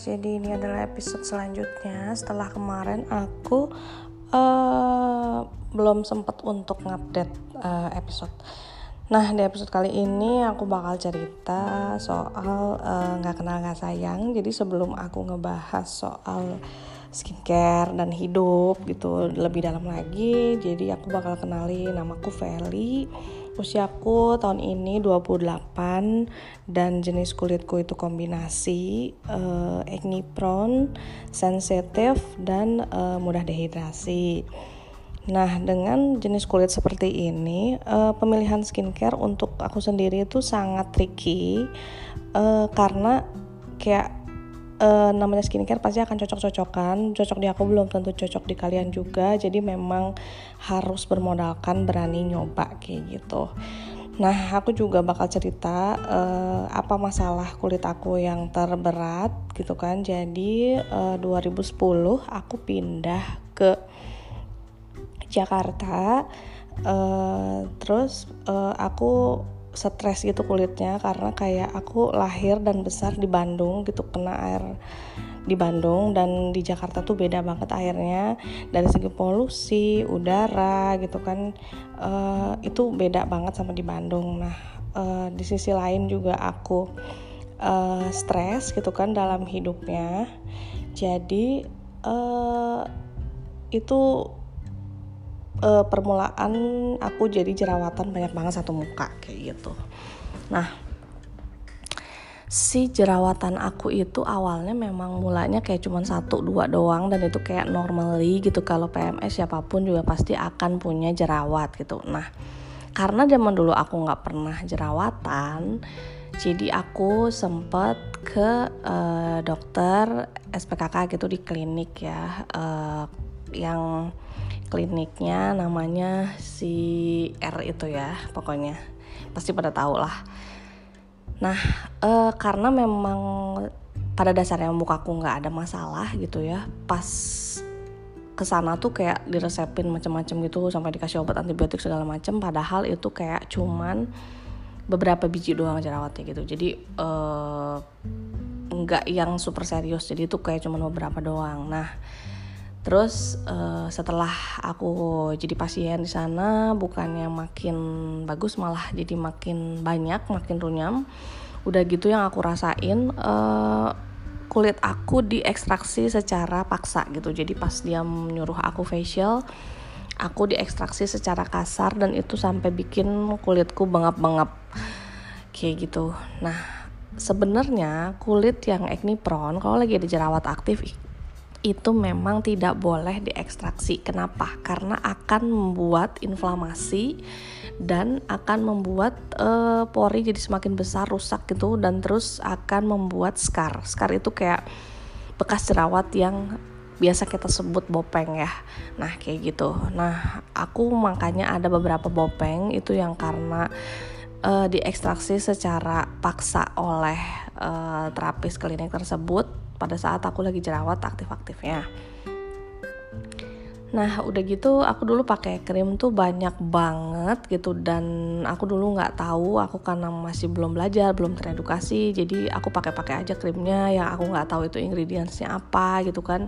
guys, jadi ini adalah episode selanjutnya setelah kemarin aku uh, belum sempat untuk ngupdate uh, episode. Nah di episode kali ini aku bakal cerita soal nggak uh, kenal nggak sayang. Jadi sebelum aku ngebahas soal skincare dan hidup gitu lebih dalam lagi, jadi aku bakal kenali namaku Feli Usiaku tahun ini 28 dan jenis kulitku itu kombinasi uh, acne prone, sensitif dan uh, mudah dehidrasi. Nah, dengan jenis kulit seperti ini, uh, pemilihan skincare untuk aku sendiri itu sangat tricky uh, karena kayak uh, namanya skincare pasti akan cocok-cocokan. Cocok di aku belum tentu cocok di kalian juga. Jadi memang harus bermodalkan berani nyoba kayak gitu. Nah aku juga bakal cerita uh, apa masalah kulit aku yang terberat gitu kan. Jadi uh, 2010 aku pindah ke Jakarta uh, terus uh, aku stres gitu kulitnya karena kayak aku lahir dan besar di Bandung gitu kena air di Bandung dan di Jakarta tuh beda banget airnya. Dari segi polusi udara gitu kan uh, itu beda banget sama di Bandung. Nah uh, di sisi lain juga aku uh, stres gitu kan dalam hidupnya. Jadi uh, itu uh, permulaan aku jadi jerawatan banyak banget satu muka kayak gitu. Nah si jerawatan aku itu awalnya memang mulanya kayak cuma satu dua doang dan itu kayak normally gitu. Kalau PMS siapa pun juga pasti akan punya jerawat gitu. Nah karena zaman dulu aku nggak pernah jerawatan jadi aku sempet ke uh, dokter SPKK gitu di klinik ya uh, yang kliniknya namanya si R itu ya pokoknya. Pasti pada tahu lah. Nah e, karena memang pada dasarnya mukaku nggak ada masalah gitu ya pas ke sana tuh kayak diresepin macam-macam gitu sampai dikasih obat antibiotik segala macam padahal itu kayak cuman beberapa biji doang jerawatnya gitu. Jadi eh, nggak yang super serius jadi itu kayak cuman beberapa doang. Nah Terus uh, setelah aku jadi pasien di sana bukannya makin bagus malah jadi makin banyak, makin runyam. Udah gitu yang aku rasain uh, kulit aku diekstraksi secara paksa gitu. Jadi pas dia menyuruh aku facial, aku diekstraksi secara kasar dan itu sampai bikin kulitku bengap-bengap kayak gitu. Nah, sebenarnya kulit yang acne prone kalau lagi ada jerawat aktif itu memang tidak boleh diekstraksi. Kenapa? Karena akan membuat inflamasi dan akan membuat uh, pori jadi semakin besar, rusak gitu dan terus akan membuat scar. Scar itu kayak bekas jerawat yang biasa kita sebut bopeng ya. Nah, kayak gitu. Nah, aku makanya ada beberapa bopeng itu yang karena uh, diekstraksi secara paksa oleh uh, terapis klinik tersebut pada saat aku lagi jerawat aktif-aktifnya. Nah udah gitu aku dulu pakai krim tuh banyak banget gitu dan aku dulu nggak tahu aku karena masih belum belajar belum teredukasi jadi aku pakai-pakai aja krimnya yang aku nggak tahu itu ingredientsnya apa gitu kan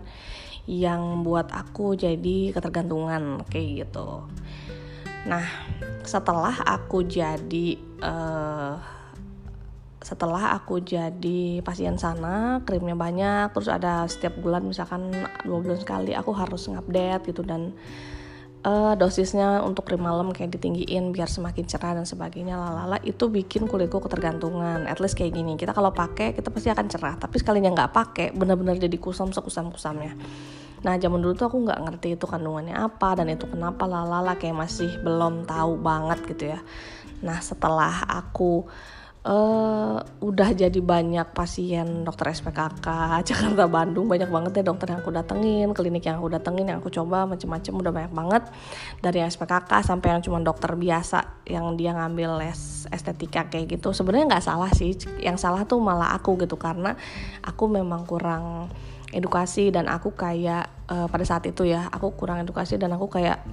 yang buat aku jadi ketergantungan kayak gitu. Nah setelah aku jadi uh, setelah aku jadi pasien sana krimnya banyak terus ada setiap bulan misalkan dua bulan sekali aku harus ngupdate gitu dan uh, dosisnya untuk krim malam kayak ditinggiin biar semakin cerah dan sebagainya lalala itu bikin kulitku ketergantungan at least kayak gini. Kita kalau pakai kita pasti akan cerah tapi sekalinya nggak pakai benar-benar jadi kusam sekusam kusamnya nah zaman dulu tuh aku nggak ngerti itu kandungannya apa dan itu kenapa lalala kayak masih belum tahu banget gitu ya. Nah setelah aku uh, udah jadi banyak pasien dokter SPKK Jakarta Bandung banyak banget ya dokter yang aku datengin klinik yang aku datengin yang aku coba macem-macem udah banyak banget. Dari yang SPKK sampai yang cuma dokter biasa yang dia ngambil les estetika kayak gitu sebenarnya nggak salah sih. Yang salah tuh malah aku gitu karena aku memang kurang edukasi dan aku kayak uh, pada saat itu ya aku kurang edukasi dan aku kayak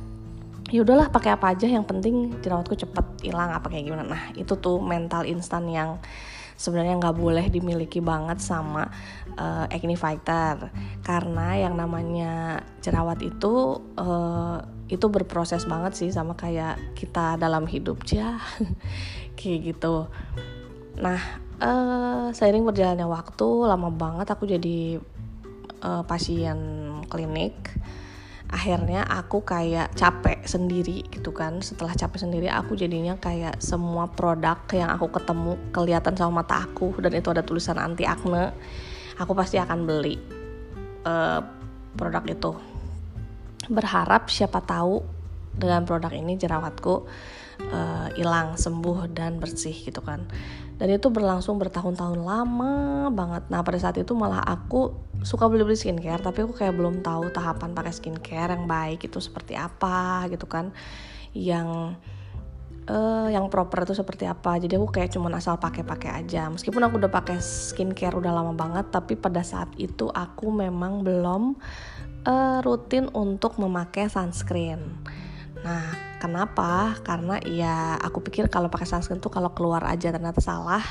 ya udahlah pakai apa aja yang penting jerawatku cepet hilang apa kayak gimana. Nah itu tuh mental instan yang sebenarnya nggak boleh dimiliki banget sama uh, acne fighter. Karena yang namanya jerawat itu uh, itu berproses banget sih sama kayak kita dalam hidup ya kayak gitu. Nah uh, seiring berjalannya waktu lama banget aku jadi uh, pasien klinik akhirnya aku kayak capek sendiri gitu kan. Setelah capek sendiri aku jadinya kayak semua produk yang aku ketemu kelihatan sama mata aku dan itu ada tulisan anti acne aku pasti akan beli uh, produk itu. Berharap siapa tahu dengan produk ini jerawatku eh, hilang uh, sembuh dan bersih gitu kan. Dan itu berlangsung bertahun-tahun lama banget. Nah pada saat itu malah aku suka beli-beli skincare tapi aku kayak belum tahu tahapan pakai skincare yang baik itu seperti apa gitu kan. Yang uh, yang proper itu seperti apa. Jadi aku kayak cuman asal pakai-pakai aja. Meskipun aku udah pakai skincare udah lama banget tapi pada saat itu aku memang belum uh, rutin untuk memakai sunscreen Nah, kenapa? Karena ya aku pikir kalau pakai sunscreen tuh kalau keluar aja ternyata salah.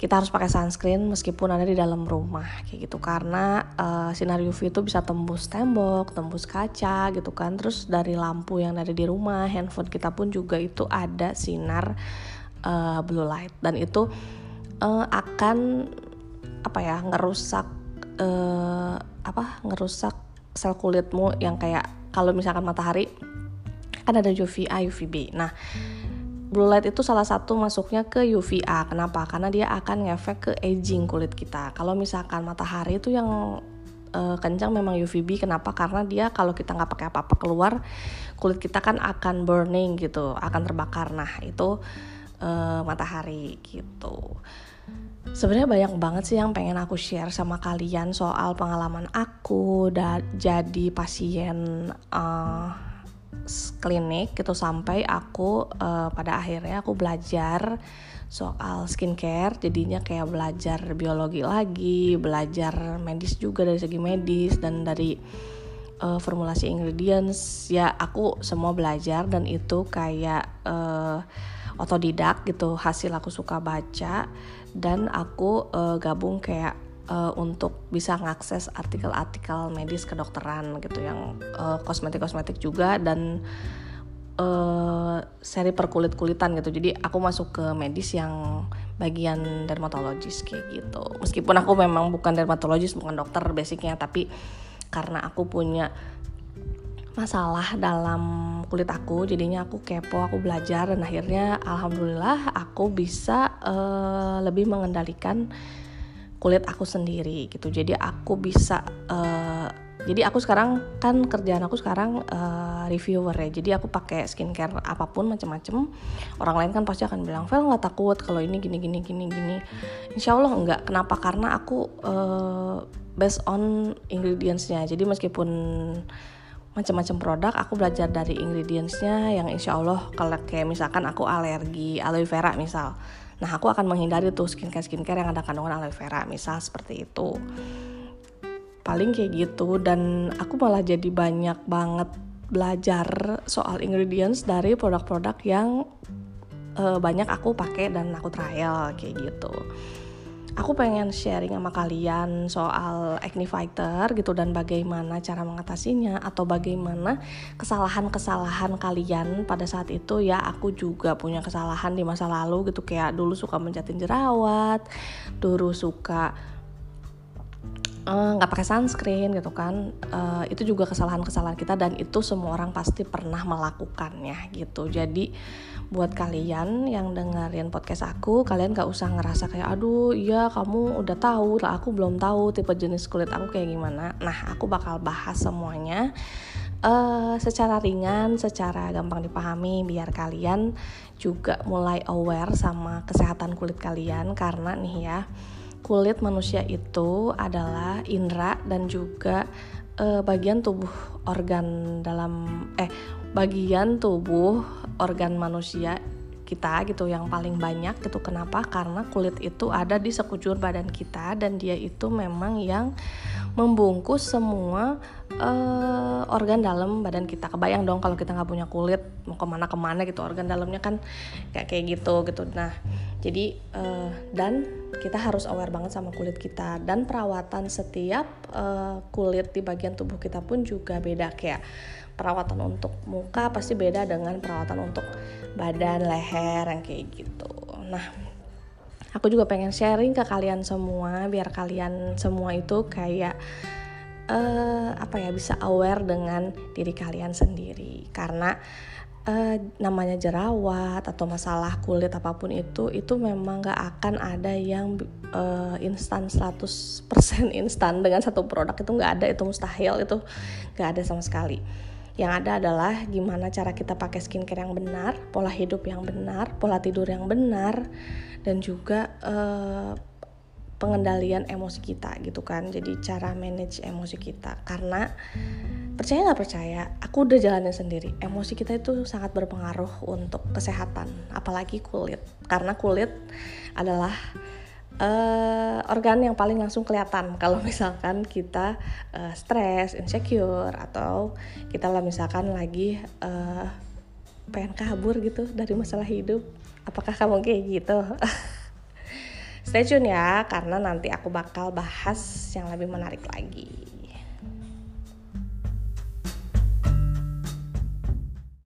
Kita harus pakai sunscreen meskipun ada di dalam rumah kayak gitu karena uh, sinar UV itu bisa tembus tembok, tembus kaca gitu kan. Terus dari lampu yang ada di rumah, handphone kita pun juga itu ada sinar uh, blue light dan itu uh, akan apa ya ngerusak uh, apa ngerusak sel kulitmu yang kayak kalau misalkan matahari kan ada UVA, UVB. Nah, blue light itu salah satu masuknya ke UVA. Kenapa? Karena dia akan ngefek ke aging kulit kita. Kalau misalkan matahari itu yang uh, kencang memang UVB. Kenapa? Karena dia kalau kita nggak pakai apa-apa keluar, kulit kita kan akan burning gitu, akan terbakar. Nah, itu uh, matahari gitu. Sebenarnya banyak banget sih yang pengen aku share sama kalian soal pengalaman aku dan jadi pasien uh, klinik gitu sampai aku uh, pada akhirnya aku belajar soal skincare jadinya kayak belajar biologi lagi belajar medis juga dari segi medis dan dari uh, formulasi ingredients. Ya aku semua belajar dan itu kayak uh, otodidak gitu hasil aku suka baca dan aku uh, gabung kayak uh, untuk bisa ngakses artikel-artikel medis kedokteran gitu yang uh, kosmetik-kosmetik juga dan uh, seri perkulit-kulitan gitu. Jadi aku masuk ke medis yang bagian dermatologis kayak gitu. Meskipun aku memang bukan dermatologis, bukan dokter basicnya, tapi karena aku punya masalah dalam kulit aku jadinya aku kepo aku belajar dan akhirnya alhamdulillah aku bisa uh, lebih mengendalikan kulit aku sendiri gitu. Jadi aku bisa uh, jadi aku sekarang kan kerjaan aku sekarang uh, reviewer ya. Jadi aku pakai skincare apa pun macam-macam orang lain kan pasti akan bilang Vel nggak takut kalau ini gini gini gini gini. Insya Allah nggak. Kenapa? Karena aku uh, based on ingredientsnya. Jadi meskipun macam-macam produk aku belajar dari ingredientsnya yang insya Allah kalau kayak misalkan aku alergi aloe vera misal Nah aku akan menghindari tuh skincare skincare yang ada kandungan aloe vera misal seperti itu. Paling kayak gitu dan aku malah jadi banyak banget belajar soal ingredients dari produk-produk yang uh, banyak aku pakai dan aku trial kayak gitu aku pengen sharing sama kalian soal acne fighter gitu dan bagaimana cara mengatasinya atau bagaimana kesalahan-kesalahan kalian pada saat itu. Ya aku juga punya kesalahan di masa lalu gitu kayak dulu suka mencatin jerawat dulu suka eh, nggak uh, pakai sunscreen gitu kan. Uh, itu juga kesalahan-kesalahan kita dan itu semua orang pasti pernah melakukannya gitu. Jadi buat kalian yang dengerin podcast aku kalian gak usah ngerasa kayak aduh iya kamu udah tahu lah aku belum tahu tipe jenis kulit aku kayak gimana. Nah aku bakal bahas semuanya uh, secara ringan secara gampang dipahami biar kalian juga mulai aware sama kesehatan kulit kalian. Karena nih ya kulit manusia itu adalah indera dan juga uh, bagian tubuh organ dalam eh bagian tubuh organ manusia kita gitu yang paling banyak gitu. Kenapa? Karena kulit itu ada di sekujur badan kita dan dia itu memang yang membungkus semua uh, organ dalam badan kita. Kebayang dong kalau kita nggak punya kulit mau ke mana ke mana gitu organ dalamnya kan kayak kayak gitu gitu. Nah jadi uh, dan kita harus aware banget sama kulit kita. Dan perawatan setiap uh, kulit di bagian tubuh kita pun juga beda. Kayak perawatan untuk muka pasti beda dengan perawatan untuk badan leher yang kayak gitu. Nah aku juga pengen sharing ke kalian semua biar kalian semua itu kayak uh, apa ya bisa aware dengan diri kalian sendiri. Karena uh, namanya jerawat atau masalah kulit apa pun itu itu memang gak akan ada yang uh, instan 100% instan dengan satu produk itu nggak ada itu mustahil itu nggak ada sama sekali. Yang ada adalah gimana cara kita pakai skincare yang benar, pola hidup yang benar, pola tidur yang benar, dan juga uh, pengendalian emosi kita gitu kan. Jadi cara manage emosi kita karena percaya nggak percaya, aku udah jalanin sendiri. Emosi kita itu sangat berpengaruh untuk kesehatan, apalagi kulit. Karena kulit adalah uh, organ yang paling langsung kelihatan kalau misalkan kita uh, stres, insecure atau kita lah misalkan lagi uh, pengen kabur gitu dari masalah hidup. Apakah kamu kayak gitu? Stay tune ya karena nanti aku bakal bahas yang lebih menarik lagi.